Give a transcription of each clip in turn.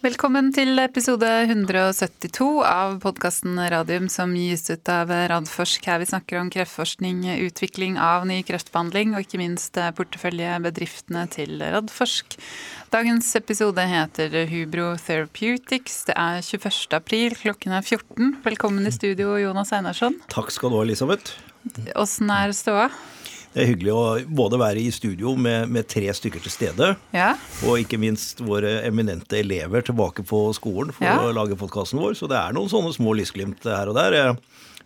Velkommen til episode 172 av podkasten Radium som gis ut av Radforsk. Her vi snakker om kreftforskning, utvikling av ny kreftbehandling og ikke minst porteføljebedriftene til Radforsk. Dagens episode heter Hubro Therapeutics. Det er 21. april, klokken er 14. Velkommen i studio, Jonas Einarsson. Takk skal du ha, Elisabeth. Åssen er ståa? Det er hyggelig å både være i studio med, med tre stykker til stede, ja. og ikke minst våre eminente elever tilbake på skolen for ja. å lage podkasten vår. Så det er noen sånne små lysglimt her og der. Jeg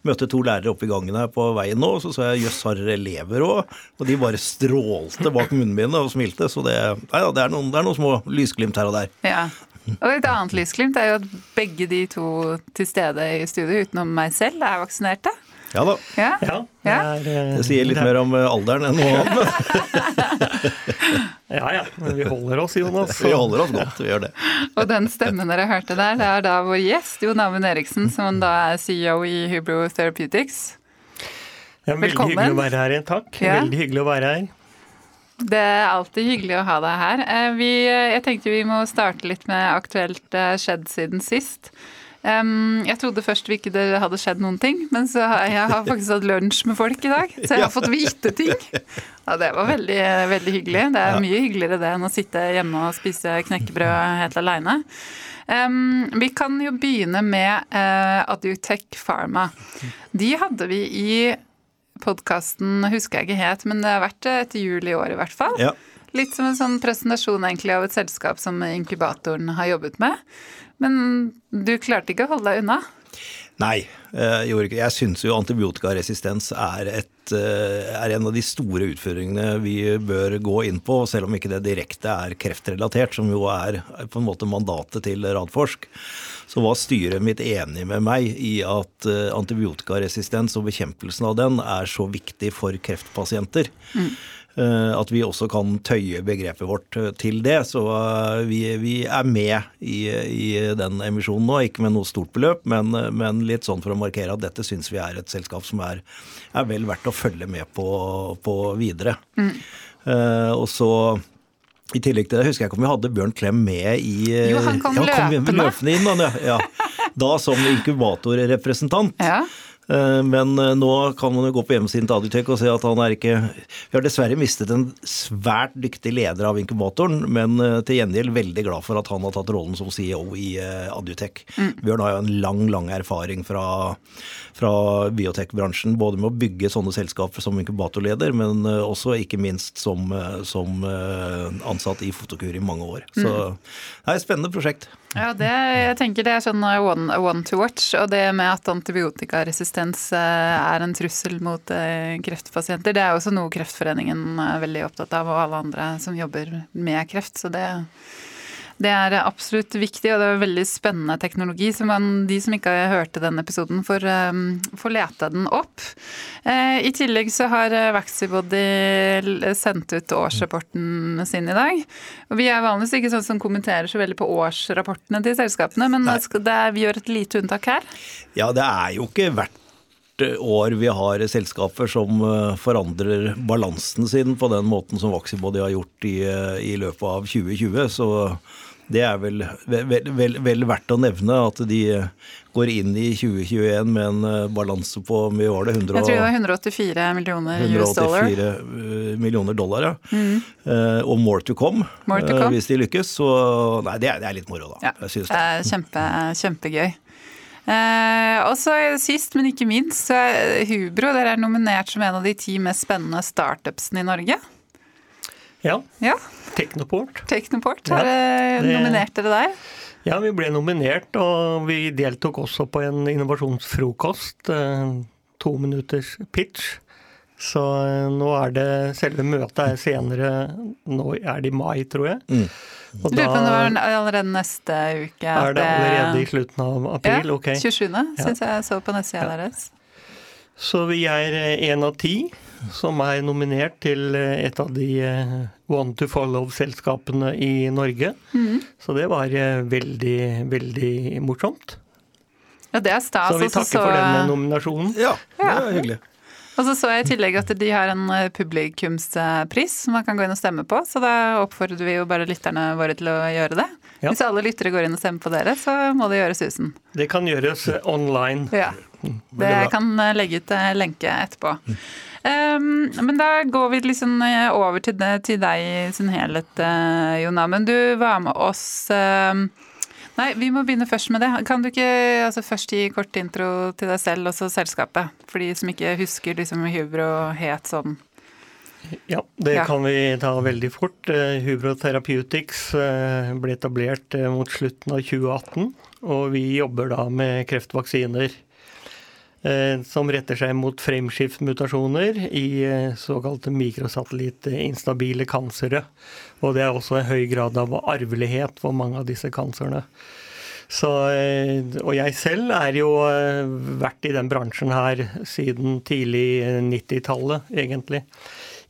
møtte to lærere oppe i gangen her på veien nå, så sa jeg jøss, har dere elever òg? Og de bare strålte bak munnen min og smilte. Så det, nei, det, er noen, det er noen små lysglimt her og der. Ja. Og et annet lysglimt er jo at begge de to til stede i studio, utenom meg selv, er vaksinerte. Ja da. Ja. ja det, er, eh, det, sier litt mer om eh, alderen enn noe annet. ja ja, men vi holder oss, Jonas. Så. Vi holder oss godt, vi gjør det. Og den stemmen dere hørte der, det er da vår gjest Jon Amund Eriksen, som da er CEO i Hubro Therapeutics. Ja, veldig Velkommen. hyggelig å være her igjen, takk. Ja. Veldig hyggelig å være her. Det er alltid hyggelig å ha deg her. Eh, vi, jeg tenkte vi må starte litt med aktuelt skjedd siden sist. Um, jeg trodde først ikke det hadde skjedd noen ting, men så har jeg har faktisk hatt lunsj med folk i dag. Så jeg har fått vite ting. Ja, det var veldig, veldig hyggelig. Det er mye hyggeligere det enn å sitte hjemme og spise knekkebrød helt aleine. Um, vi kan jo begynne med uh, Adutech Pharma. De hadde vi i podkasten, husker jeg ikke helt, men det har vært etter jul i år i hvert fall. Ja. Litt som en sånn presentasjon egentlig av et selskap som inkubatoren har jobbet med. Men du klarte ikke å holde deg unna? Nei, eh, jeg gjorde ikke Jeg syns jo antibiotikaresistens er, et, eh, er, en av de store utfordringene vi bør gå inn på, selv om ikke det direkte er kreftrelatert, som jo er på en måte mandatet til Radforsk. Så var styret mitt enig med meg i at eh, antibiotikaresistens og bekjempelsen av den er så viktig for kreftpasienter. Mm. Eh, at vi også kan tøye begrepet vårt eh, til det. Så eh, vi, vi er med i, i, den emisjonen nå, ikke med noe stort beløp, men, men litt sånn for å markere at dette syns vi er et selskap som er, er vel verdt å følge med på, på videre. Mm. Uh, og så i tillegg til det husker jeg ikke om vi hadde Bjørn Klem med i Jo, han kom ja, løpende. inn, da, ja. da som inkubatorrepresentant. Ja. Eh, men eh, nå kan man jo gå på hjemmesiden til Adutek og se at han er ikke Vi har dessverre mistet en svært dyktig leder av inkubatoren, men eh, til gjengjeld veldig glad for at han har tatt rollen som CEO i Adutek. Mm. Bjørn har jo en lang, lang erfaring fra, fra biotekbransjen, både med å bygge sånne selskaper som inkubatorleder, men også ikke minst som, som ansatt i Fotokur i mange år. Så mm. det er et spennende prosjekt. Ja, det, jeg tenker det er sånn one, one to watch. Og det med at antibiotikaresistens eh, er en trussel mot kreftpasienter, det er også noe Kreftforeningen er veldig opptatt av, og alle andre som jobber med kreft. Så det det er absolutt viktig, og det er veldig spennende teknologi. Så man, de som ikke har hørt den episoden, får, um, får lete den opp. Eh, I tillegg så har eh, Vaxibody sendt ut årsrapporten sin i dag. Og vi er vanligvis ikke sånn som kommenterer så veldig på årsrapportene til selskapene, men er, vi gjør et lite unntak her. Ja, det er jo ikke hvert år vi har selskaper som eh, forandrer balansen sin på den måten som Vaxibody har gjort i, i løpet av 2020. Så det er vel, vel, vel, vel, verdt å nevne at de går inn i 2021 med en eh, balanse på mye var det? 100, Jeg tror det var 184 millioner US dollar. 184 eh, millioner dollar, ja. Mm. Uh, og more to come, more to come. Uh, hvis de lykkes. Så nei, det er, det er litt moro, da. Ja. Det. er kjempe, kjempegøy. Eh, og så sist, men ikke minst, så er Hubro dere er nominert som en av de ti mest spennende startupsene i Norge. Ja. ja. Teknoport. Teknoport, Har ja, nominert dere der? Ja, vi ble nominert, og vi deltok også på en innovasjonsfrokost. Eh, to minutters pitch. Så eh, nå er det Selve møtet er senere. Nå er det i mai, tror jeg. Mm. Og Lurer på om det var allerede neste uke. Er det allerede i slutten av april? Ja, ok. 27. Ja. syns jeg så på nettsida ja. deres. Så vi er én av ti som er nominert til eh, et av de eh, One to Follow-selskapene i Norge. Mm. Så det var eh, veldig, veldig morsomt. Ja, det er stas. Så vi takker for denne nominasjonen. Ja, det er hyggelig. Og så så jeg i tillegg at de har en eh, publikumspris som man kan gå inn og stemme på, så da oppfordrer vi jo bare lytterne våre til å gjøre det. Ja. Hvis alle lyttere går inn og stemmer på dere, så må det gjøres susen. Det kan gjøres eh, online. Ja. Det det kan eh, legge ut lenke etterpå. Um, men da går vi liksom over til, det, til deg i sin helhet, Jonna. Men du var med oss uh, Nei, vi må begynne først med det. Kan du ikke altså, først gi kort intro til deg selv og så selskapet? For de som ikke husker liksom Hubro het sånn. Ja, det ja. kan vi ta veldig fort. Eh, Hubro Therapeutics eh, ble etablert eh, mot slutten av 2018. Og vi jobber da med kreftvaksiner som retter seg mot fremskiftmutasjoner i såkalte mikrosatellitt-instabile kansere. Og det er også en høy grad av arvelighet for mange av disse kanserne. Så, eh, og jeg selv er jo eh, vært i den bransjen her siden tidlig 90-tallet, egentlig.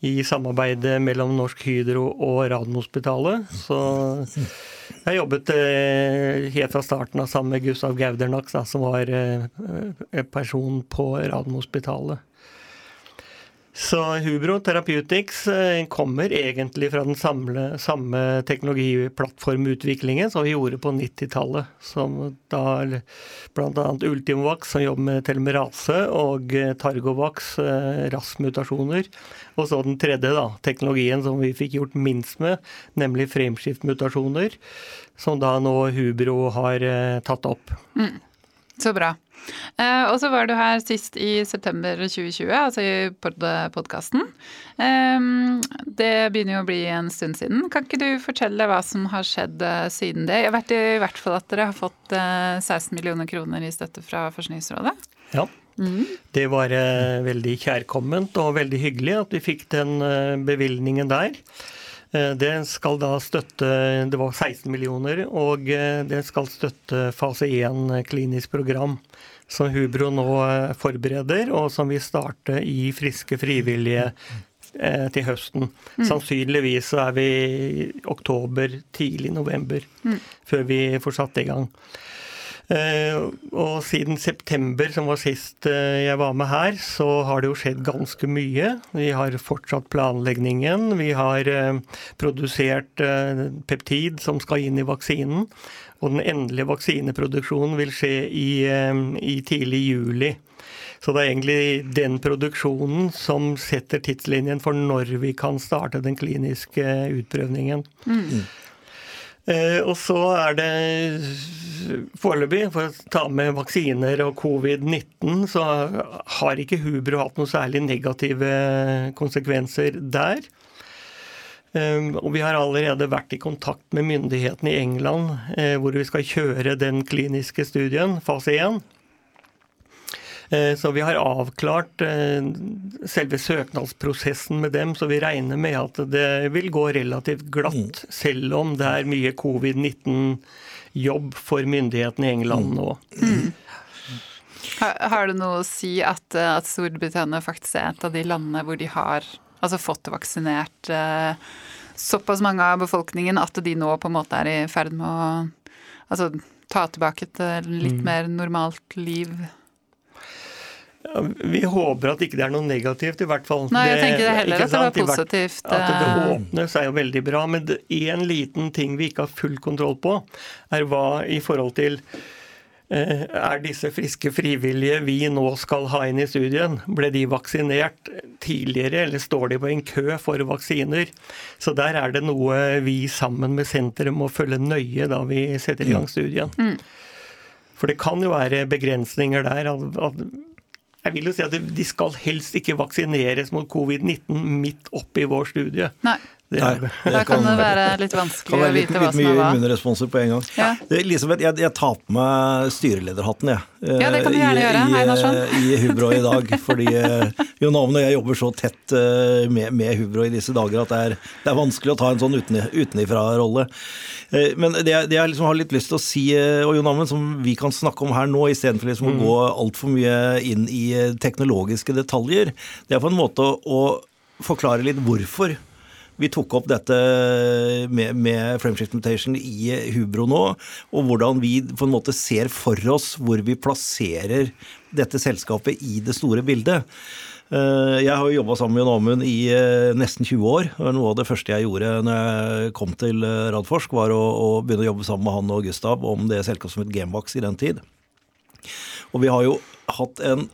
I samarbeidet mellom Norsk Hydro og Radiumhospitalet. Så jeg jobbet eh, helt fra starten av sammen med Gustav Gaudernax, som var person på Radiumhospitalet. Så Hubro Therapeutics eh, kommer egentlig fra den samme, samme teknologiplattformutviklingen som vi gjorde på 90-tallet. Som da bl.a. Ultimovax, som jobber med telomerase, og eh, Targovax, eh, RAS-mutasjoner. Og så den tredje da, teknologien som vi fikk gjort minst med, nemlig frameskift-mutasjoner. Som da nå Hubro har tatt opp. Mm. Så bra. Eh, og så var du her sist i september 2020, altså i podkasten. Eh, det begynner jo å bli en stund siden. Kan ikke du fortelle hva som har skjedd eh, siden det? Jeg vet i hvert fall at dere har fått 16 eh, millioner kroner i støtte fra Forskningsrådet. Ja. Mm. Det var eh, veldig kjærkomment og veldig hyggelig at vi fikk den bevilgningen der. Det skal da støtte Det var 16 millioner, og det skal støtte fase 1 klinisk program som Hubro nå eh, forbereder, og som vil starte i Friske frivillige eh, til høsten. Mm. Sannsynligvis så er vi i oktober, tidlig november, mm. før vi får satt i gang. Eh, og siden september, som var sist eh, jeg var med her, så har det jo skjedd ganske mye. Vi har fortsatt planleggingen. Vi har eh, produsert peptid som skal inn i vaksinen. Og den endelige vaksineproduksjonen vil skje i, i tidlig juli. Så det er egentlig den produksjonen som setter tidslinjen for når vi kan starte den kliniske utprøvningen. Mm. Eh, og så er det foreløpig, for å ta med vaksiner og covid-19, så har ikke Hubro hatt noen særlig negative konsekvenser der. Eh, og vi har allerede vært i kontakt med myndighetene i England, eh, hvor vi skal kjøre den kliniske studien, fase 1. Eh, så vi har avklart eh, selve søknadsprosessen med dem, så vi regner med at det vil gå relativt glatt, mm. selv om det er mye covid-19-jobb for myndighetene i England mm. nå. Mm. Har, har, det noe å si at, eh, at, Storbritannia faktisk er et av de landene hvor de har altså fått vaksinert eh, såpass mange av befolkningen at de nå på en måte er i ferd med å altså, ta tilbake et litt mm. mer normalt liv? Vi håper at ikke det er noe negativt, i hvert fall. Nei, jeg tenker det heller at det var positivt. At det eh. åpnes er jo veldig bra. Men én liten ting vi ikke har full kontroll på, er hva i forhold til eh, er disse friske frivillige vi nå skal ha inn i studien, ble de vaksinert tidligere, eller står de på en kø for vaksiner? Så der er det noe vi sammen med senteret må følge nøye da vi setter i gang mm. studien. Mm. For det kan jo være begrensninger der. at jeg vil jo si at De skal helst ikke vaksineres mot covid-19 midt oppi vår studie. Nei. Det er det da kan, kan, det være litt vanskelig å vite hva som er hva. Litt mye immunresponser på en gang. Ja. Elisabeth, jeg, jeg, tar på meg styrelederhatten, jeg. Ja, det kan du gjerne gjøre, Einarsson. I, i Hubro i dag. fordi eh, Jon Avn og jeg jobber så tett eh, med, med, Hubro i disse dager at det er, det er vanskelig å ta en sånn uten, utenifra-rolle. Eh, men det, det, jeg liksom har litt lyst til å si, og Jon Amund, som vi kan snakke om her nå, istedenfor liksom mm. å gå altfor mye inn i teknologiske detaljer, det er på en måte å forklare litt hvorfor vi tok opp dette med, med frameshift mutation i Hubro nå, og hvordan vi på en måte ser for oss hvor vi plasserer dette selskapet i det store bildet. Eh, jeg har jo jobba sammen med Jon Amund i eh, nesten 20 år. Noe av det første jeg gjorde når jeg kom til eh, Radforsk, var å, å begynne å jobbe sammen med han og Gustav om det selskapet som het Gamebox i den tid. Og vi har jo hatt en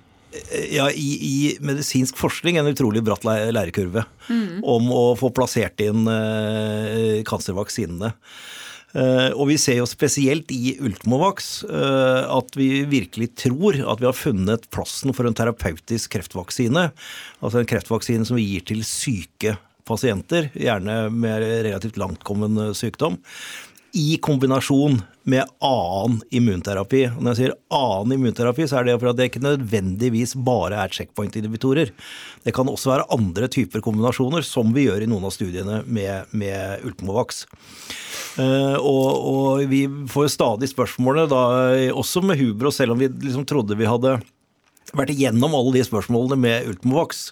ja, i, i, medisinsk forskning en utrolig bratt lærekurve mm. om å få plassert inn eh, cancervaksinene. Uh, og vi ser jo spesielt i Ultimovax uh, at vi virkelig tror at vi har funnet plassen for en terapeutisk kreftvaksine. Altså en kreftvaksine som vi gir til syke pasienter, gjerne med relativt langtkommen sykdom i kombinasjon med annen immunterapi. Og når jeg sier annen immunterapi, så er det for at det ikke nødvendigvis bare er checkpoint-inhibitorer. Det kan også være andre typer kombinasjoner, som vi gjør i noen av studiene med, med Ultimovax. Uh, og, og, vi får stadig spørsmålet, da, også med Hubro, selv om vi liksom trodde vi hadde vært igjennom alle de spørsmålene med Ultimovax.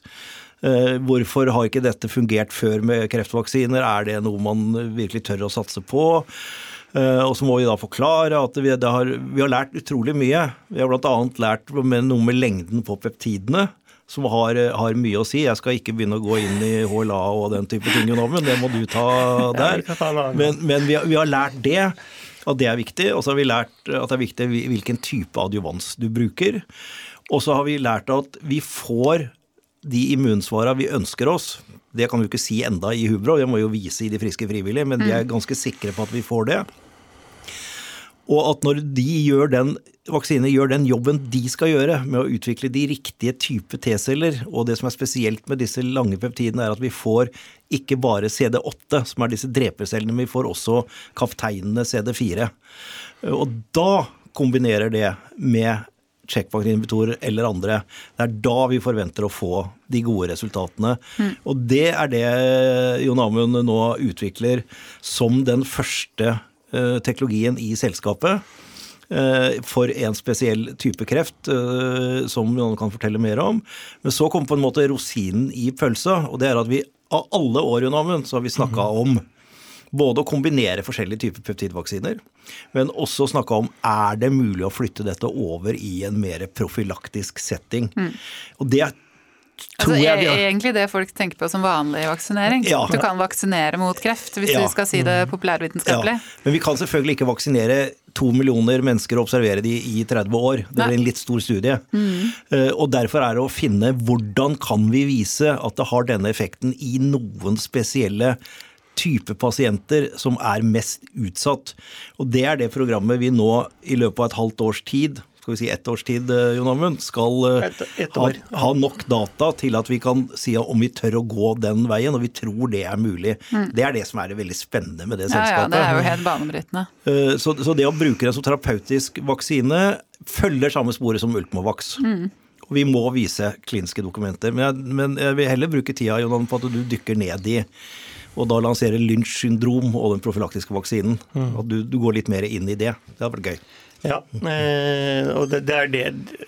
Uh, hvorfor har ikke dette fungert før med kreftvaksiner? Er det noe man virkelig tør å satse på? Uh, og så må vi da forklare at vi, har, vi har, lært utrolig mye. Vi har bl.a. lært noe med lengden på peptidene som har, har, mye å si. Jeg skal ikke begynne å gå inn i HLA og den type ting men det må du ta der. Men, men vi, har, vi, har, lært det, at det er viktig. Og så har vi lært at det er viktig hvilken type adjuvans du bruker. Og så har vi lært at vi får de immunsvara vi ønsker oss. Det kan vi ikke si enda i Hubro, det må jo vise i De friske frivillige, men vi er mm. ganske sikre på at vi får det. Og at når de gjør den vaksinene gjør den jobben de skal gjøre med å utvikle de riktige type T-celler. Og det som er spesielt med disse lange peptidene, er at vi får ikke bare CD8, som er disse drepercellene, men vi får også kapteinene CD4. Og da kombinerer det med checkvaksininhibitorer eller andre. Det er da vi forventer å få de gode resultatene. Mm. Og det er det Jon Amund nå utvikler som den første uh, teknologien i selskapet. Eh, for en spesiell type kreft, eh, som noen kan fortelle mer om. Men så kom på en måte rosinen i pølsa, og det er at vi av alle år Jon Amund, så har vi snakka om både å kombinere forskjellige typer peptidvaksiner, men også snakke om er det mulig å flytte dette over i en mer profylaktisk setting. Mm. Og det Altså, jeg, har... Egentlig det folk tenker på som vanlig vaksinering. Ja. Du kan vaksinere mot kreft, hvis ja. vi skal si det mm. populærvitenskapelig. Ja. Men vi kan selvfølgelig ikke vaksinere to millioner mennesker og observere de i 30 år. Det blir en litt stor studie. Mm. Uh, og derfor er det å finne hvordan kan vi vise at det har denne effekten i noen spesielle type pasienter som er mest utsatt. Og Det er det programmet vi nå i løpet av et halvt års tid skal vi si ett års tid, eh, Jon Amund, skal eh, et, et ha, ha, nok data til at vi kan si om vi tør å gå den veien, og vi tror det er mulig. Mm. Det er det som er det veldig spennende med det selskapet. Ja, ja, det er jo helt banebrytende. Eh, så, så, det å bruke det som terapeutisk vaksine følger samme sporet som Ultimovax. Mm. Og vi må vise kliniske dokumenter. Men jeg, men jeg vil heller bruke tida Jon, på at du dykker ned i og da lansere lynsjsyndrom og den profylaktiske vaksinen. Mm. At du, du, går litt mer inn i det. Det hadde vært gøy. Ja, eh, og det, det, er det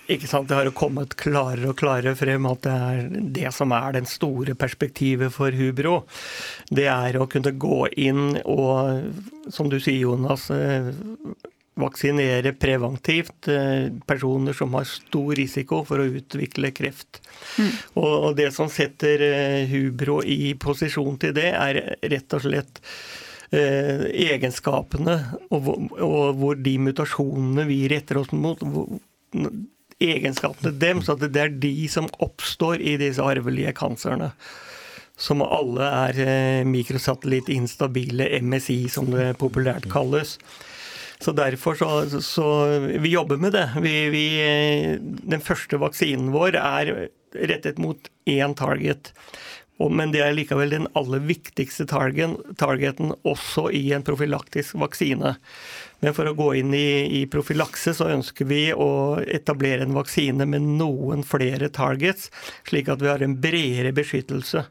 ikke sant, Det har jo kommet klarere og klarere frem at det er det som er den store perspektivet for Hubro. Det er å kunne gå inn og, som du sier Jonas, eh, vaksinere preventivt eh, personer som har stor risiko for å utvikle kreft. Mm. Og, det som setter eh, Hubro i posisjon til det, er rett og slett Eh, egenskapene og, hvor de mutasjonene vi retter oss mot Egenskapene dem, så det er de som oppstår i disse arvelige kanserne. Som alle er mikrosatellitt instabile MSI, som det populært kalles. Så derfor så, så Vi jobber med det. Vi, vi, den første vaksinen vår er rettet mot én target. Men det er likevel den aller viktigste targeten også i en profylaktisk vaksine. Men for å gå inn i, i profylakse, så ønsker vi å etablere en vaksine med noen flere targets, slik at vi har en bredere beskyttelse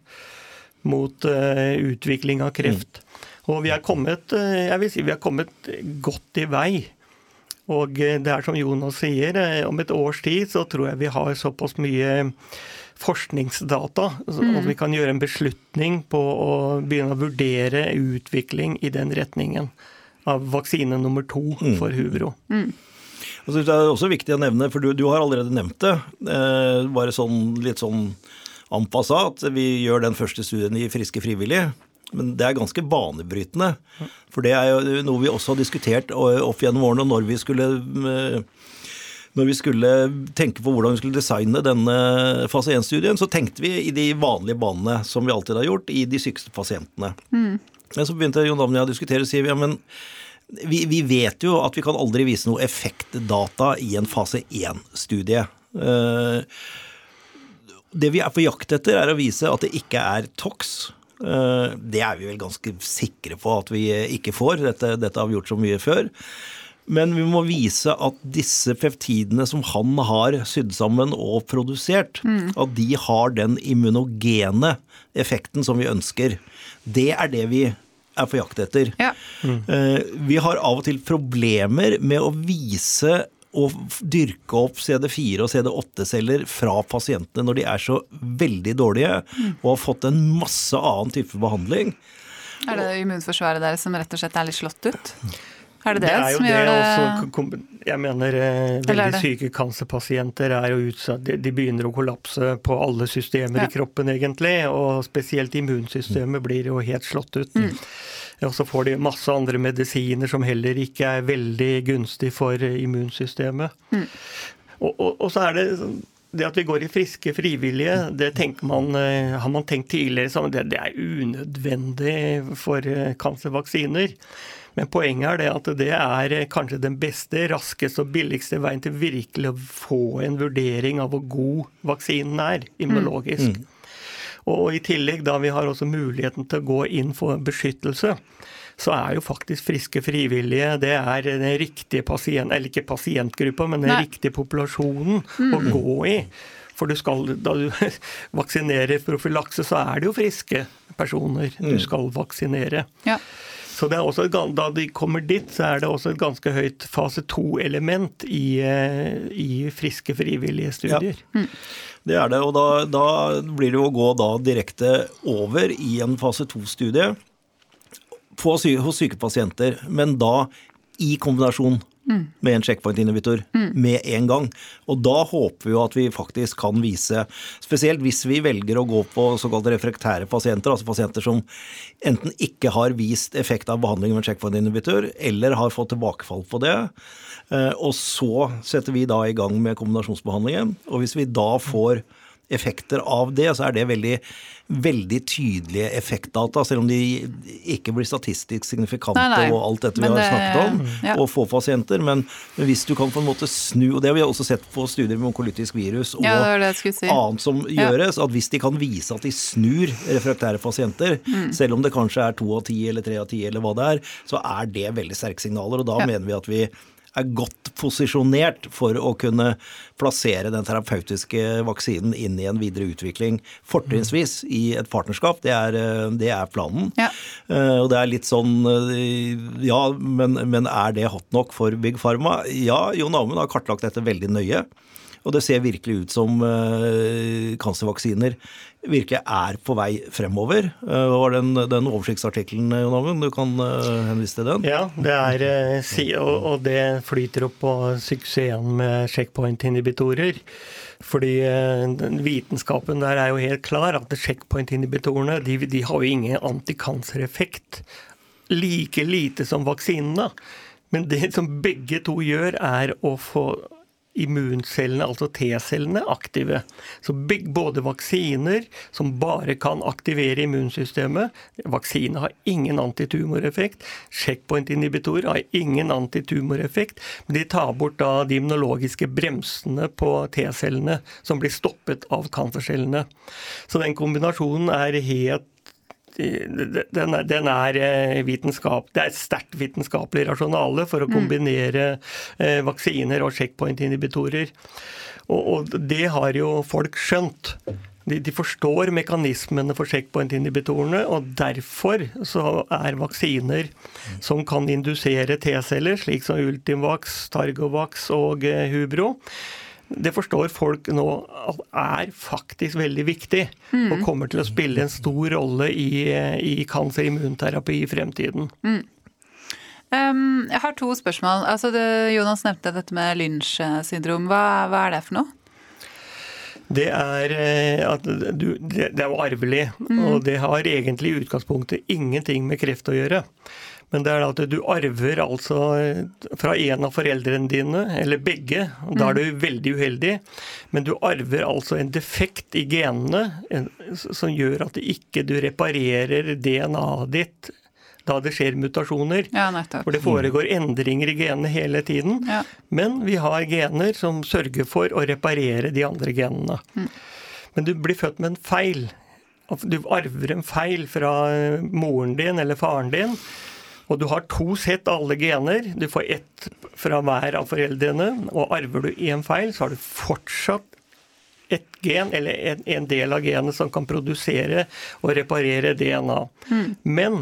mot uh, utvikling av kreft. Mm. Og vi er kommet, uh, jeg vil si vi er kommet godt i vei. Og uh, det er som Jonas sier, om et års tid så tror jeg vi har såpass mye forskningsdata, mm. at vi kan gjøre en beslutning på å begynne å vurdere utvikling i den retningen av vaksine nummer to mm. for Hubro. Mm. Og så er også viktig å nevne, for du, du har allerede nevnt det, eh, bare sånn, litt sånn en at vi gjør den første studien i Friske frivillige. Men det er ganske banebrytende. For det er jo noe vi også har diskutert opp gjennom årene når vi skulle eh, når vi skulle tenke på hvordan vi skulle designe denne fase 1-studien, så tenkte vi i de vanlige banene som vi alltid har gjort, i de sykeste pasientene. Mm. Men så begynte Jon Davnia å diskutere og sier ja, men vi, vi, vet jo at vi kan aldri vise noe effektdata i en fase 1-studie. Uh, det vi er på jakt etter, er å vise at det ikke er TOX. Uh, det er vi vel ganske sikre på at vi ikke får. Dette, dette har vi gjort så mye før. Men vi må vise at disse peptidene som han har sydd sammen og produsert, mm. at de har den immunogene effekten som vi ønsker. Det er det vi er på jakt etter. Ja. Mm. Vi har av og til problemer med å vise og dyrke opp CD4 og CD8-celler fra pasientene når de er så veldig dårlige mm. og har fått en masse annen type behandling. Er det immunforsvaret deres som rett og slett er litt slått ut? Er det det, det er som gjør det? Også, jeg mener eh, veldig syke kancerpasienter er jo utsatt de, de, begynner å kollapse på alle systemer ja. i kroppen, egentlig. Og spesielt immunsystemet blir jo helt slått ut. Mm. Og så får de masse andre medisiner som heller ikke er veldig gunstig for immunsystemet. Mm. Og, og, og, så er det det at vi går i friske frivillige, det man, eh, har man tenkt tidligere det, det er unødvendig for cancervaksiner. kancervaksiner. Men poenget er det at det er kanskje den beste, raskeste og billigste veien til virkelig å få en vurdering av hvor god vaksinen er immunologisk. Mm. Mm. Og i tillegg, da vi har også muligheten til å gå inn for beskyttelse, så er jo faktisk friske frivillige det er den riktige pasient, eller ikke pasientgruppa, men den Nei. riktige populasjonen mm. å gå i. For du skal, da du vaksinerer profylakse, så er det jo friske personer du mm. skal vaksinere. Ja. Så også, Da de kommer dit, så er det også et ganske høyt fase to-element i, eh, i, friske frivillige studier. Ja. Mm. Det er det, og da, da, blir det å gå direkte over i en fase to-studie hos syke pasienter, men da i kombinasjon mm. med en checkpoint-inhibitor mm. med en gang. Og da håper vi jo at vi faktisk kan vise, spesielt hvis vi velger å gå på såkalte refrektære pasienter, altså pasienter som enten ikke har vist effekt av behandling med checkpoint-inhibitor, eller har fått tilbakefall på det. Eh, og så setter vi da i gang med kombinasjonsbehandlingen. Og hvis vi da får effekter av det, så er det veldig, veldig tydelige effektdata, selv om de ikke blir statistisk signifikante nei, nei. og alt dette vi har det, snakket om, ja. og få pasienter. Men, men, hvis du kan på en måte snu, og det har vi også sett på studier med onkolytisk virus og ja, si. annet som gjøres, at hvis de kan vise at de snur refraktære pasienter, mm. selv om det kanskje er to av ti eller tre av ti eller hva det er, så er det veldig sterke signaler. Og da mener vi at vi er godt posisjonert for å kunne plassere den terapeutiske vaksinen inn i en videre utvikling. Fortrinnsvis i et partnerskap, det er, det er planen. Ja. Uh, og det er litt sånn uh, Ja, men, men, er det hot nok for Big Pharma? Ja, Jon Amund har kartlagt dette veldig nøye. Og det ser virkelig ut som uh, virkelig er på vei fremover. Uh, var den, den oversiktsartikkelen Jon du kan uh, henvise til den? Ja, det er, og det flyter opp på suksessen med checkpoint-inhibitorer. Fordi vitenskapen der er jo helt klar at checkpoint-inhibitorene de, de har jo ingen antikansereffekt. Like lite som vaksinene. Men det som begge to gjør, er å få immuncellene, altså T-cellene, aktive. Så både vaksiner, som bare kan aktivere immunsystemet Vaksine har ingen antitumoreffekt. Checkpoint-inhibitor har ingen antitumoreffekt. Men de tar bort da de immunologiske bremsene på T-cellene, som blir stoppet av cancercellene. Så den kombinasjonen er helt den er, den er eh, vitenskap, Det er et sterkt vitenskapelig rasjonale for å mm. kombinere mm. vaksiner og checkpoint-inhibitorer. Og, og, det har jo folk skjønt. De, de forstår mekanismene for checkpoint-inhibitorene, og derfor så er vaksiner som kan indusere T-celler, slik som Ultimvax, Targovax og eh, Hubro, det forstår folk nå at er faktisk veldig viktig. Mm. Og kommer til å spille en stor rolle i, i cancer- immunterapi i fremtiden. Mm. Um, jeg har to spørsmål. Altså det, Jonas nevnte dette med lynsjsyndrom. Hva, hva, er det for noe? Det er, eh, du, det, det er jo arvelig, mm. og det har egentlig i utgangspunktet ingenting med kreft å gjøre. Men det er at du arver altså eh, fra en av foreldrene dine, eller begge. Da er du mm. veldig uheldig. Men du arver altså en defekt i genene som gjør at du ikke reparerer DNA-et ditt da det skjer mutasjoner. Ja, for det foregår endringer i genene hele tiden. Ja. Men vi har gener som sørger for å reparere de andre genene. Mm. Men du blir født med en feil. Du arver en feil fra moren din eller faren din. Og du har to sett alle gener. Du får ett fra hver av foreldrene. Og arver du én feil, så har du fortsatt et gen, eller en, en del av genet, som kan produsere og reparere DNA. Mm. Men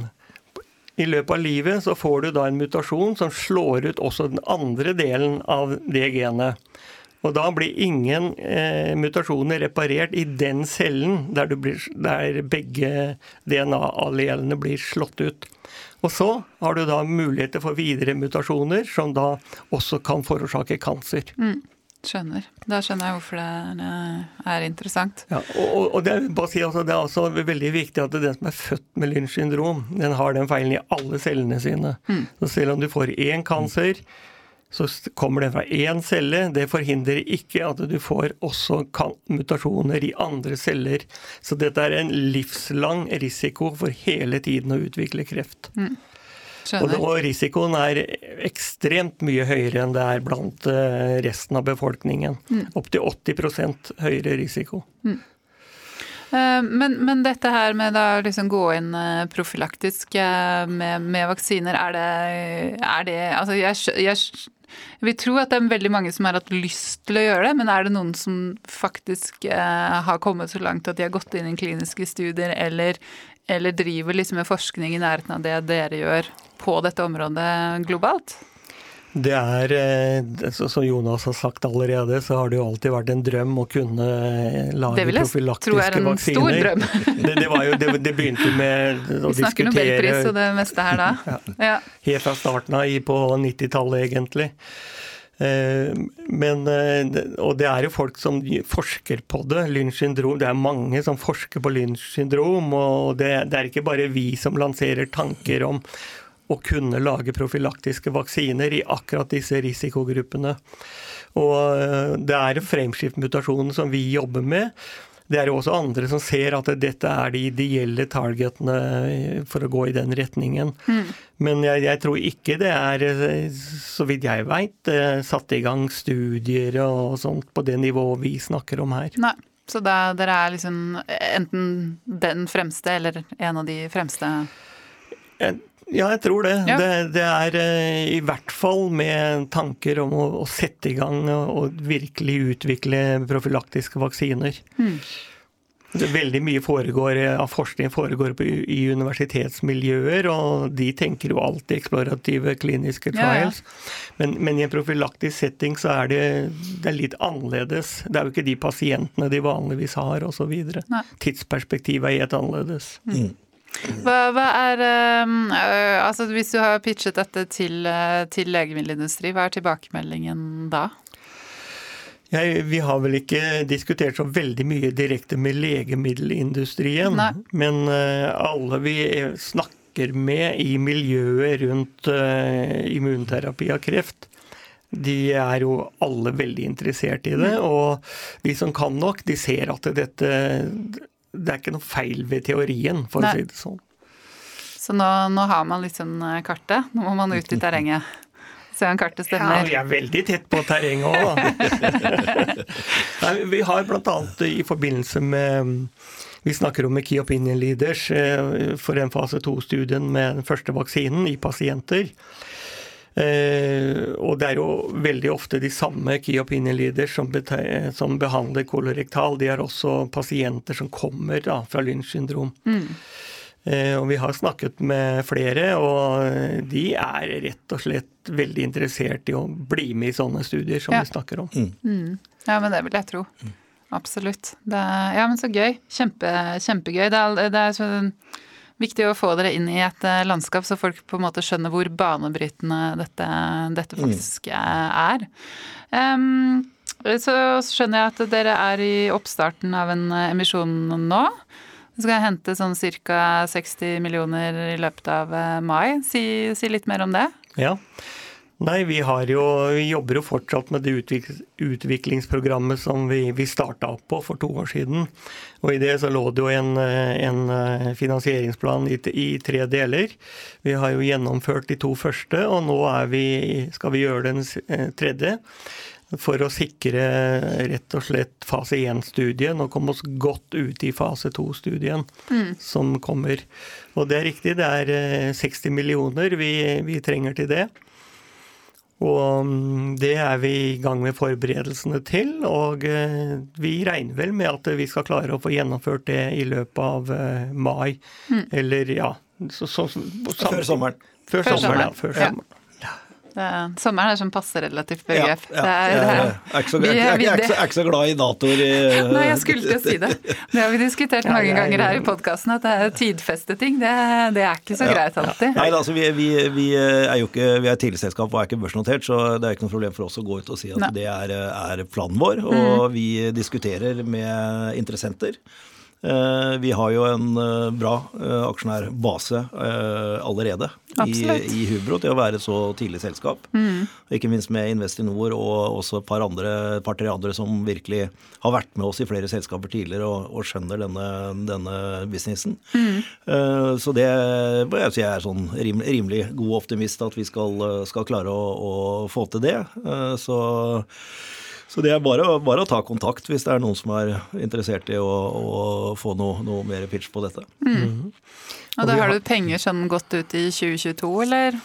i løpet av livet så får du da en mutasjon som slår ut også den andre delen av det genet. Og da blir ingen eh, mutasjoner reparert i den cellen der, blir, der begge DNA-allelene blir slått ut. Og så har du da muligheter for videre mutasjoner som da også kan forårsake kanser. Mm. Skjønner. Da skjønner jeg hvorfor det er interessant. Ja, og, og det, er, si, altså, det, er også veldig viktig at den som er født med Lynch syndrom, den har den feilen i alle cellene sine. Mm. Så selv om du får én kanser, så kommer den fra én celle. Det forhindrer ikke at du får også mutasjoner i andre celler. Så dette er en livslang risiko for hele tiden å utvikle kreft. Mm. Og, og, risikoen er ekstremt mye høyere enn det er blant eh, resten av befolkningen. Mm. Opptil 80 høyere risiko. Mm. Eh, men, men, dette her med å liksom gå inn eh, profylaktisk med, med vaksiner, er det, er det Altså, jeg, jeg vi tror at det er veldig mange som har hatt lyst til å gjøre det, men er det noen som faktisk eh, har kommet så langt at de har gått inn i kliniske studier, eller, eller driver liksom med forskning i nærheten av det dere gjør på dette området globalt? Det er, eh, som Jonas har sagt allerede, så har det jo alltid vært en drøm å kunne eh, lage profylaktiske vaksiner. Det det, jo, det, det, begynte med å diskutere Vi snakker nobelpris og det meste her da. Ja. Ja. Helt fra starten av på 90-tallet, egentlig. Eh, men, og det er jo folk som forsker på det. Lynch syndrom. Det er mange som forsker på Lynch syndrom. Og det, det er ikke bare vi som lanserer tanker om å kunne lage profylaktiske vaksiner i akkurat disse risikogruppene. Og eh, det er framskiftmutasjonen som vi jobber med. Det er jo også andre som ser at dette er de ideelle targetene for å gå i den retningen. Mm. Men jeg, jeg, tror ikke det er, så vidt jeg veit, eh, satt i gang studier og sånt på det nivået vi snakker om her. Nei. Så da, dere er liksom enten den fremste eller en av de fremste? Ja, jeg tror det. Ja. det. det. er uh, i hvert fall med tanker om å, å sette i gang og, og, virkelig utvikle profylaktiske vaksiner. Mm. Veldig mye foregår, av forskning foregår på, i universitetsmiljøer, og de tenker jo alltid eksplorative kliniske trials. Ja, ja. Men, men, i en profylaktisk setting så er det, det er litt annerledes. Det er jo ikke de pasientene de vanligvis har, osv. Tidsperspektivet er helt annerledes. Mm. Hva, hva er øh, Altså hvis du har pitchet dette til, uh, til legemiddelindustri, hva er tilbakemeldingen da? Jeg, vi har vel ikke diskutert så veldig mye direkte med legemiddelindustrien. Nei. Men uh, alle vi snakker med i miljøet rundt uh, immunterapi av kreft, de er jo alle veldig interessert i det. Mm. Og de som kan nok, de ser at dette det er ikke noe feil ved teorien, for Nei. å si det sånn. Så nå, nå, har man liksom kartet. Nå må man ut i terrenget. Se om kartet stemmer. Ja, vi er veldig tett på terrenget òg, da. vi har bl.a. i forbindelse med vi snakker om med Key Opinion Leaders eh, for en fase to-studien med den første vaksinen i pasienter. Eh, og det er jo veldig ofte de samme key opinion leaders som, som behandler kolorektal. De er også pasienter som kommer da, fra Lynch syndrom. Mm. Eh, og vi har snakket med flere, og de er rett og slett veldig interessert i å bli med i sånne studier som ja. vi snakker om. Mm. Mm. Ja, men det vil jeg tro. Absolutt. Er, ja, men så gøy. Kjempe, kjempegøy. Det er, det er sånn viktig å få dere inn i et eh, landskap, så folk på en måte skjønner hvor banebrytende dette, dette faktisk er. Um, så skjønner jeg at dere er i oppstarten av en emisjon nå. Du skal hente sånn ca. 60 millioner i løpet av mai. Si, si litt mer om det. Ja. Nei, vi, jo, vi, jobber jo fortsatt med det utviklingsprogrammet som vi, vi starta opp på for to år siden. Og I det så lå det jo en, en eh, finansieringsplan i, i, tre deler. Vi har jo gjennomført de to første, og nå vi, skal vi gjøre den eh, tredje. For å sikre rett og slett fase 1-studien og komme oss godt ut i fase 2-studien mm. som kommer. Og det er riktig, det er 60 eh, millioner vi, vi trenger til det. Og mm, det er vi i gang med forberedelsene til. Og eh, vi regner vel med at vi skal klare å få gjennomført det i løpet av eh, mai. Mm. Eller ja så, så, så, Før sommeren. Før, før sommeren, ja. Før sommeren. Det, sommeren er sånn passe relativt begrep. Ja, ja, jeg, er ikke så, er glad i datoer. Nei, jeg skulle til å si det. Det har vi diskutert mange ganger her i podkasten, at det er tidfeste ting. Det, det, er ikke så greit alltid. Nei, altså, vi, vi, vi, er jo ikke vi er tidligselskap og er ikke børsnotert, så det er ikke noe problem for oss å gå ut og si at Nei. det er, er, planen vår. Og mm. vi diskuterer med interessenter. Eh, vi har jo en eh, bra eh, aksjonærbase allerede i, i, Hubro til å være et så tidlig selskap. Mm. Ikke minst med Investinor og også et par andre, par andre som virkelig har vært med oss i flere selskaper tidligere og, og skjønner denne, denne businessen. Mm. Så det jeg si er sånn rimelig god optimist at vi skal, skal klare å, å få til det. Så så det er bare, bare, å ta kontakt hvis det er noen som er interessert i å, å få noe, noe, mer pitch på dette. Mm. Mm. Og da har du penger sånn godt ut i 2022, eller?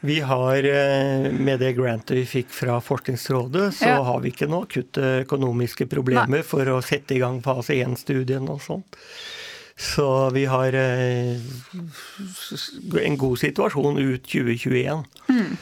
Vi har, eh, Med det grantet vi fikk fra Forskningsrådet, så ja. har vi ikke noe akutte økonomiske problemer Nei. for å sette i gang fase 1-studien og sånt. Så vi har eh, en god situasjon ut 2021. Mm.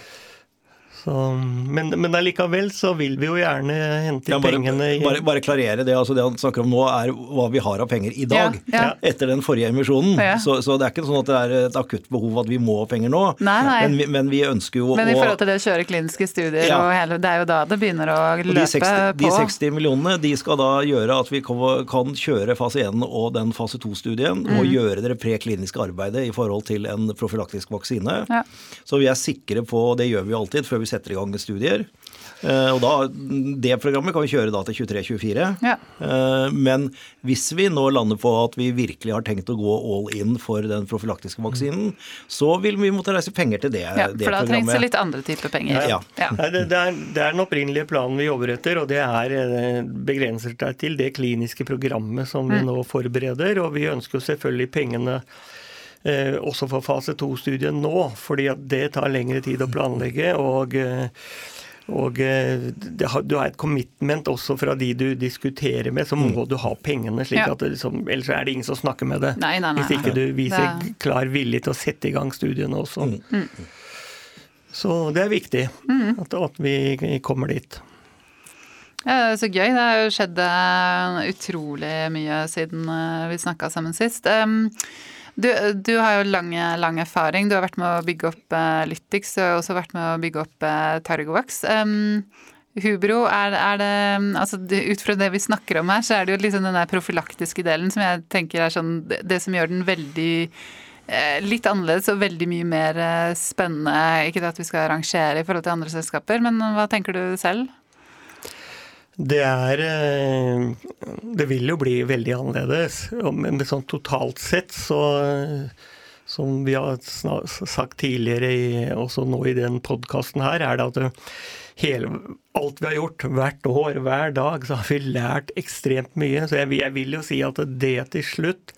Så, men, men allikevel så vil vi jo gjerne hente ja, bare, pengene i bare, bare, klarere det. altså Det han snakker om nå, er hva vi har av penger i dag. Ja, ja. Etter den forrige emisjonen. Så, så, det er ikke sånn at det er et akutt behov at vi må ha penger nå. Nei, nei. Men, vi, men, vi ønsker jo Men i forhold til det å kjøre kliniske studier, og hele, det er jo da det begynner å løpe de 60, på. De 60 millionene de skal da gjøre at vi kan kjøre fase 1 og den fase 2-studien, mm. og gjøre det prekliniske arbeidet i forhold til en profylaktisk vaksine. Så vi er sikre på, det gjør vi alltid før vi setter i gang studier. Eh, og da, Det programmet kan vi kjøre da til 23-24. Ja. Eh, men hvis vi nå lander på at vi virkelig har tenkt å gå all in for den profylaktiske vaksinen, så vil vi måtte reise penger til det, ja, det for da trengs det litt andre typer penger. Ja. ja. Det, det, er, det, er, den opprinnelige planen vi jobber etter, og det er eh, begrenser seg til det kliniske programmet som vi mm. nå forbereder. Og vi ønsker selvfølgelig pengene også for fase to-studien nå, fordi at det tar lengre tid å planlegge. og eh, og eh, har, du har et commitment også fra de du diskuterer med, så må mm. du ha pengene. slik ja. at liksom, Ellers er det ingen som snakker med det. Nei, nei, nei, Hvis ikke du viser det... klar vilje til å sette i gang studiene også. Mm. mm. Så det er viktig mm. at, at, vi kommer dit. Ja, det er så gøy. Det har jo skjedd utrolig mye siden vi snakka sammen sist. Um, du, du, har jo lang, lang, erfaring. Du har vært med å bygge opp uh, Lytix og også vært med å bygge opp uh, Targovax. Um, Hubro, er, er, det altså Ut fra det vi snakker om her, så er det jo liksom den der profylaktiske delen som jeg tenker er sånn det, det som gjør den veldig eh, Litt annerledes og veldig mye mer spennende. Ikke at vi skal rangere i forhold til andre selskaper, men hva tenker du selv? Det er eh, Det vil jo bli veldig annerledes. Men sånn totalt sett så Som vi har sagt tidligere, også nå i den podkasten her, er det at hele, alt vi har gjort, hvert år, hver dag, så har vi lært ekstremt mye. Så jeg, jeg vil jo si at det til slutt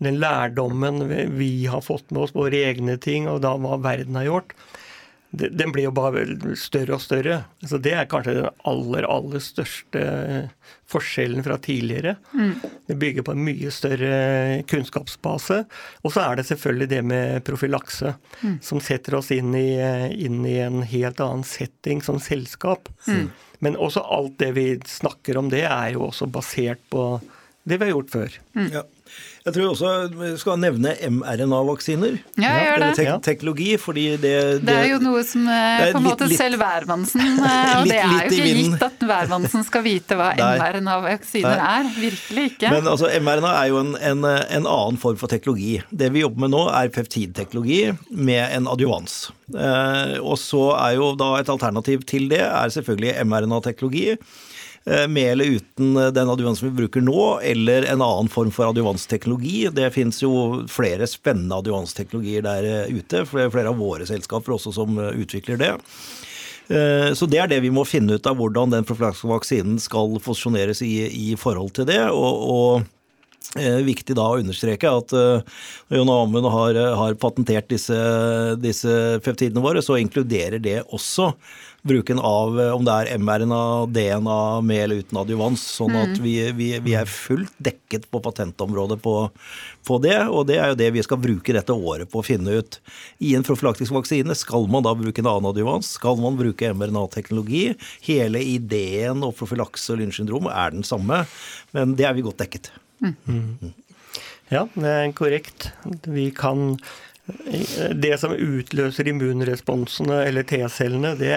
den lærdommen vi har fått med oss, våre egne ting, og da hva verden har gjort, den blir jo bare større og større. Så Det er kanskje den aller, aller største forskjellen fra tidligere. Mm. Det bygger på en mye større kunnskapsbase. Og så er det selvfølgelig det med profylakse, mm. som setter oss inn i, inn i, en helt annen setting som selskap. Mm. Men også alt det vi snakker om, det er jo også basert på det vi har gjort før. Mm. Ja. Jeg tror også vi skal nevne mRNA-vaksiner. Ja, jeg gjør det. Tek teknologi, fordi det, det, det er jo noe som eh, på en måte litt- selv hvermannsen eh, Og det er jo ikke gitt at hvermannsen skal vite hva mRNA-vaksiner er. Virkelig ikke. Men altså, mRNA er jo en, en, en annen form for teknologi. Det vi jobber med nå, er peptidteknologi med en adjuvans. Eh, og så er jo da et alternativ til det er selvfølgelig mRNA-teknologi. Eh, Med eller uten den adjuvansen vi bruker nå, eller en annen form for adjuvansteknologi. Det fins jo flere spennende adjuvansteknologier der eh, ute. Flere, av våre selskaper også som eh, utvikler det. Eh, Så det er det vi må finne ut av hvordan den profylaktiske vaksinen skal fosjoneres i, i forhold til det. og, og Eh, viktig da å understreke at eh, John Amund har, har patentert disse, disse peptidene våre, så inkluderer det også bruken av eh, om det er mRNA, DNA med eller uten adjuvans. Sånn at vi, vi, vi er fullt dekket på patentområdet på, på det. Og det er jo det vi skal bruke dette året på å finne ut. I en profylaktisk vaksine skal man da bruke en annen adjuvans? Skal man bruke mRNA-teknologi? Hele ideen og profylakse og Lynch-syndrom er den samme, men det er vi godt dekket. Ja, det er korrekt. Vi kan Det som utløser immunresponsene eller T-cellene, det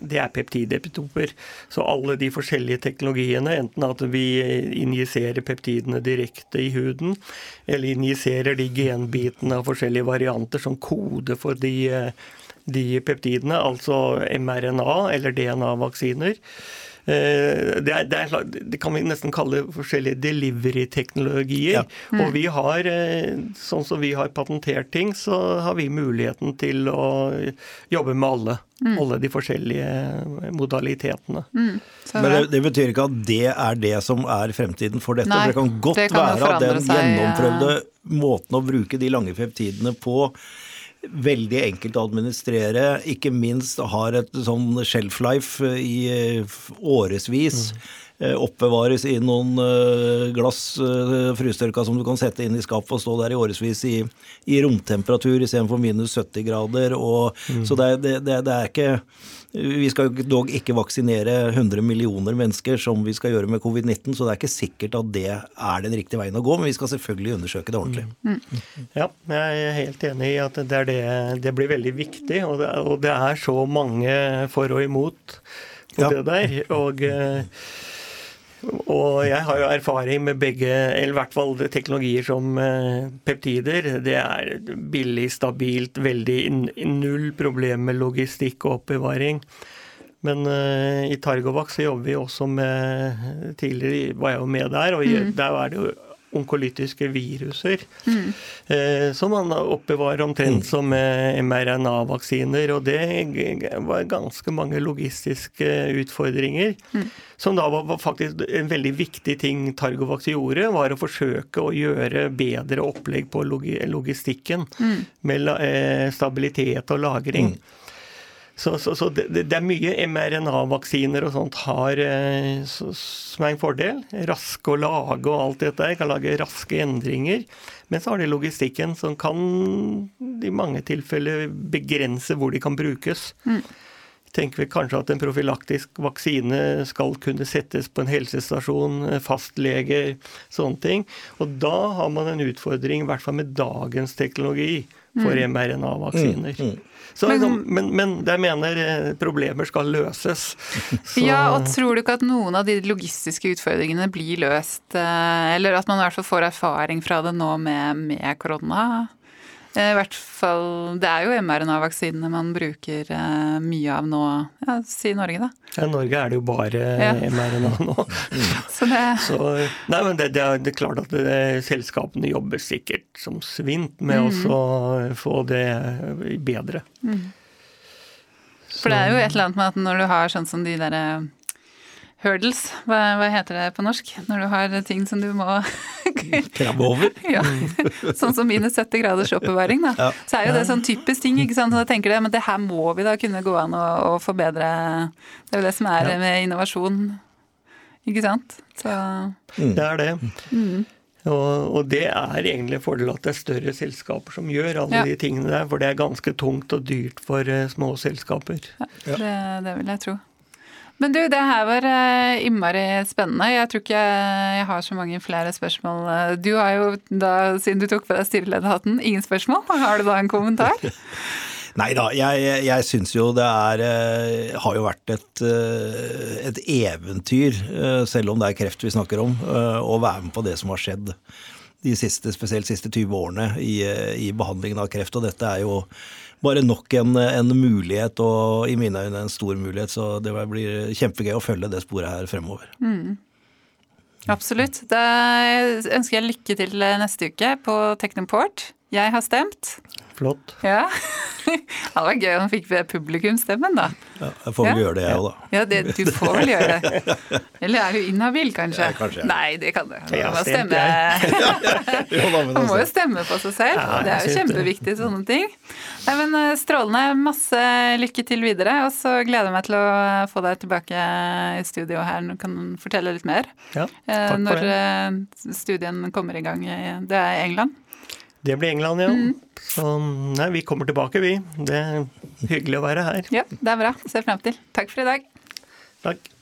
det er peptidepitoper. Så alle de forskjellige teknologiene, enten at vi injiserer peptidene direkte i huden, eller injiserer de genbitene av forskjellige varianter som kode for de, de peptidene, altså mRNA eller DNA-vaksiner. Eh, Det, er, det, er, det kan vi nesten kalle forskjellige delivery-teknologier. Ja. Og vi har, eh, sånn som vi har patentert ting, så har vi muligheten til å jobbe med alle. Alle de forskjellige modalitetene. Mm. Men det, det betyr ikke at det er det som er fremtiden for dette. Nei, for det kan godt det kan være at den den seg, gjennomprøvde måten å bruke de lange peptidene på veldig enkelt å administrere, ikke minst har et sånn shelf life i eh, årevis. eh, Oppbevares i noen eh, glass eh, frystørka som du kan sette inn i skapet og stå der i årevis i, i romtemperatur istedenfor minus 70 grader. Og, Så det, er- det, det, det er ikke Vi skal dog ikke vaksinere 100 millioner mennesker som vi skal gjøre med covid-19, så det er ikke sikkert at det er den riktige veien å gå, men vi skal selvfølgelig undersøke det ordentlig. Ja, jeg er helt enig i at det, er det, det blir veldig viktig. Og det, og det er så mange for og imot på Ja. det der. Og, eh, og jeg har jo erfaring med begge, eller i hvert fall teknologier som eh, peptider. Det er billig, stabilt, veldig null problem med logistikk og oppbevaring. Men eh, i Targovac så jobber vi også med Tidligere var jeg jo med der, og mm. der er det jo onkolytiske viruser. Eh, som man oppbevarer omtrent som eh, mRNA-vaksiner. Og det var ganske mange logistiske utfordringer. Som da var, var faktisk en veldig viktig ting Targovax gjorde, var å forsøke å gjøre bedre opplegg på logistikken. logistikken. Med eh, stabilitet og lagring. Så, så, så det, det er mye mRNA-vaksiner og sånt har, eh, så- som er en fordel. Raske å lage og alt dette. Kan lage raske endringer. Men så har de logistikken som kan i mange tilfeller begrense hvor de kan brukes. Tenker vi kanskje at en profylaktisk vaksine skal kunne settes på en helsestasjon, fastleger, sånne ting. Og da har man en utfordring, i hvert fall med dagens teknologi, for mRNA-vaksiner. Så, Men- liksom, men, men jeg mener eh, problemer skal løses. Så, Ja, og tror du ikke at noen av de logistiske utfordringene blir løst, eh, eller at man i hvert fall får erfaring fra det nå med, med korona? Eh, I hvert fall, Det er jo mRNA-vaksinene man bruker eh, mye av nå, ja, si Norge, da. I Norge er det jo bare Ja. mRNA nå. Så det Så, nei, men det, det, er, det er klart at det, selskapene jobber sikkert som svint med Mm. å få det bedre. For det er jo et eller annet med at når du har sånn som de derre hurdles, hva, hva heter det på norsk? Når du har ting som du må Krabbe over. ja. Sånn som minus 70 graders oppbevaring, da. Ja. Så er jo det sånn typisk ting, ikke sant. Så da tenker du men det her må vi da kunne gå an å, å forbedre. Det er jo det som er Ja. med innovasjon, ikke sant. Så Det er det. Og, og det er egentlig en fordel at det er større selskaper som gjør alle Ja. de tingene der, for det er ganske tungt og dyrt for eh, små selskaper. ja, det, det vil jeg tro. Men du, det her var eh, innmari spennende. Jeg tror ikke jeg har så mange flere spørsmål. Du har jo da, siden du tok på deg styrelederhatten, ingen spørsmål. Har du da en kommentar? Nei da, jeg, jeg syns jo det er eh, Har jo vært et, eh, et eventyr, selv om det er kreft vi snakker om, å være med på det som har skjedd de siste, spesielt siste 20 årene i, i behandlingen av kreft. Og dette er jo bare nok en, en, mulighet, og i mine øyne en stor mulighet. Så det blir kjempegøy å følge det sporet her fremover. Mm. Absolutt. Da ønsker jeg lykke til neste uke på Teknoport. Jeg har stemt. Flott. Ja. Det var gøy om han fikk publikumsstemmen, da. Ja, jeg får vel ja. gjøre det, jeg òg, da. Ja, det, du får vel gjøre det. Eller er du inhabil, kanskje? Ja, kanskje. Nei, det kan du. Du må stemme. Man må jo stemme på seg selv. det er jo kjempeviktig, sånne ting. Nei, men eh, Strålende. Masse lykke til videre. Og så gleder jeg meg til å få deg tilbake i studio her. Du kan fortelle litt mer. Ja, eh, takk for Når det. Når studien kommer i gang. Det er i England. Det blir England, ja. Mm. Så nei, vi kommer tilbake, vi. Det er hyggelig å være her. Ja, det er bra. Ser frem til. Takk for i dag. Takk.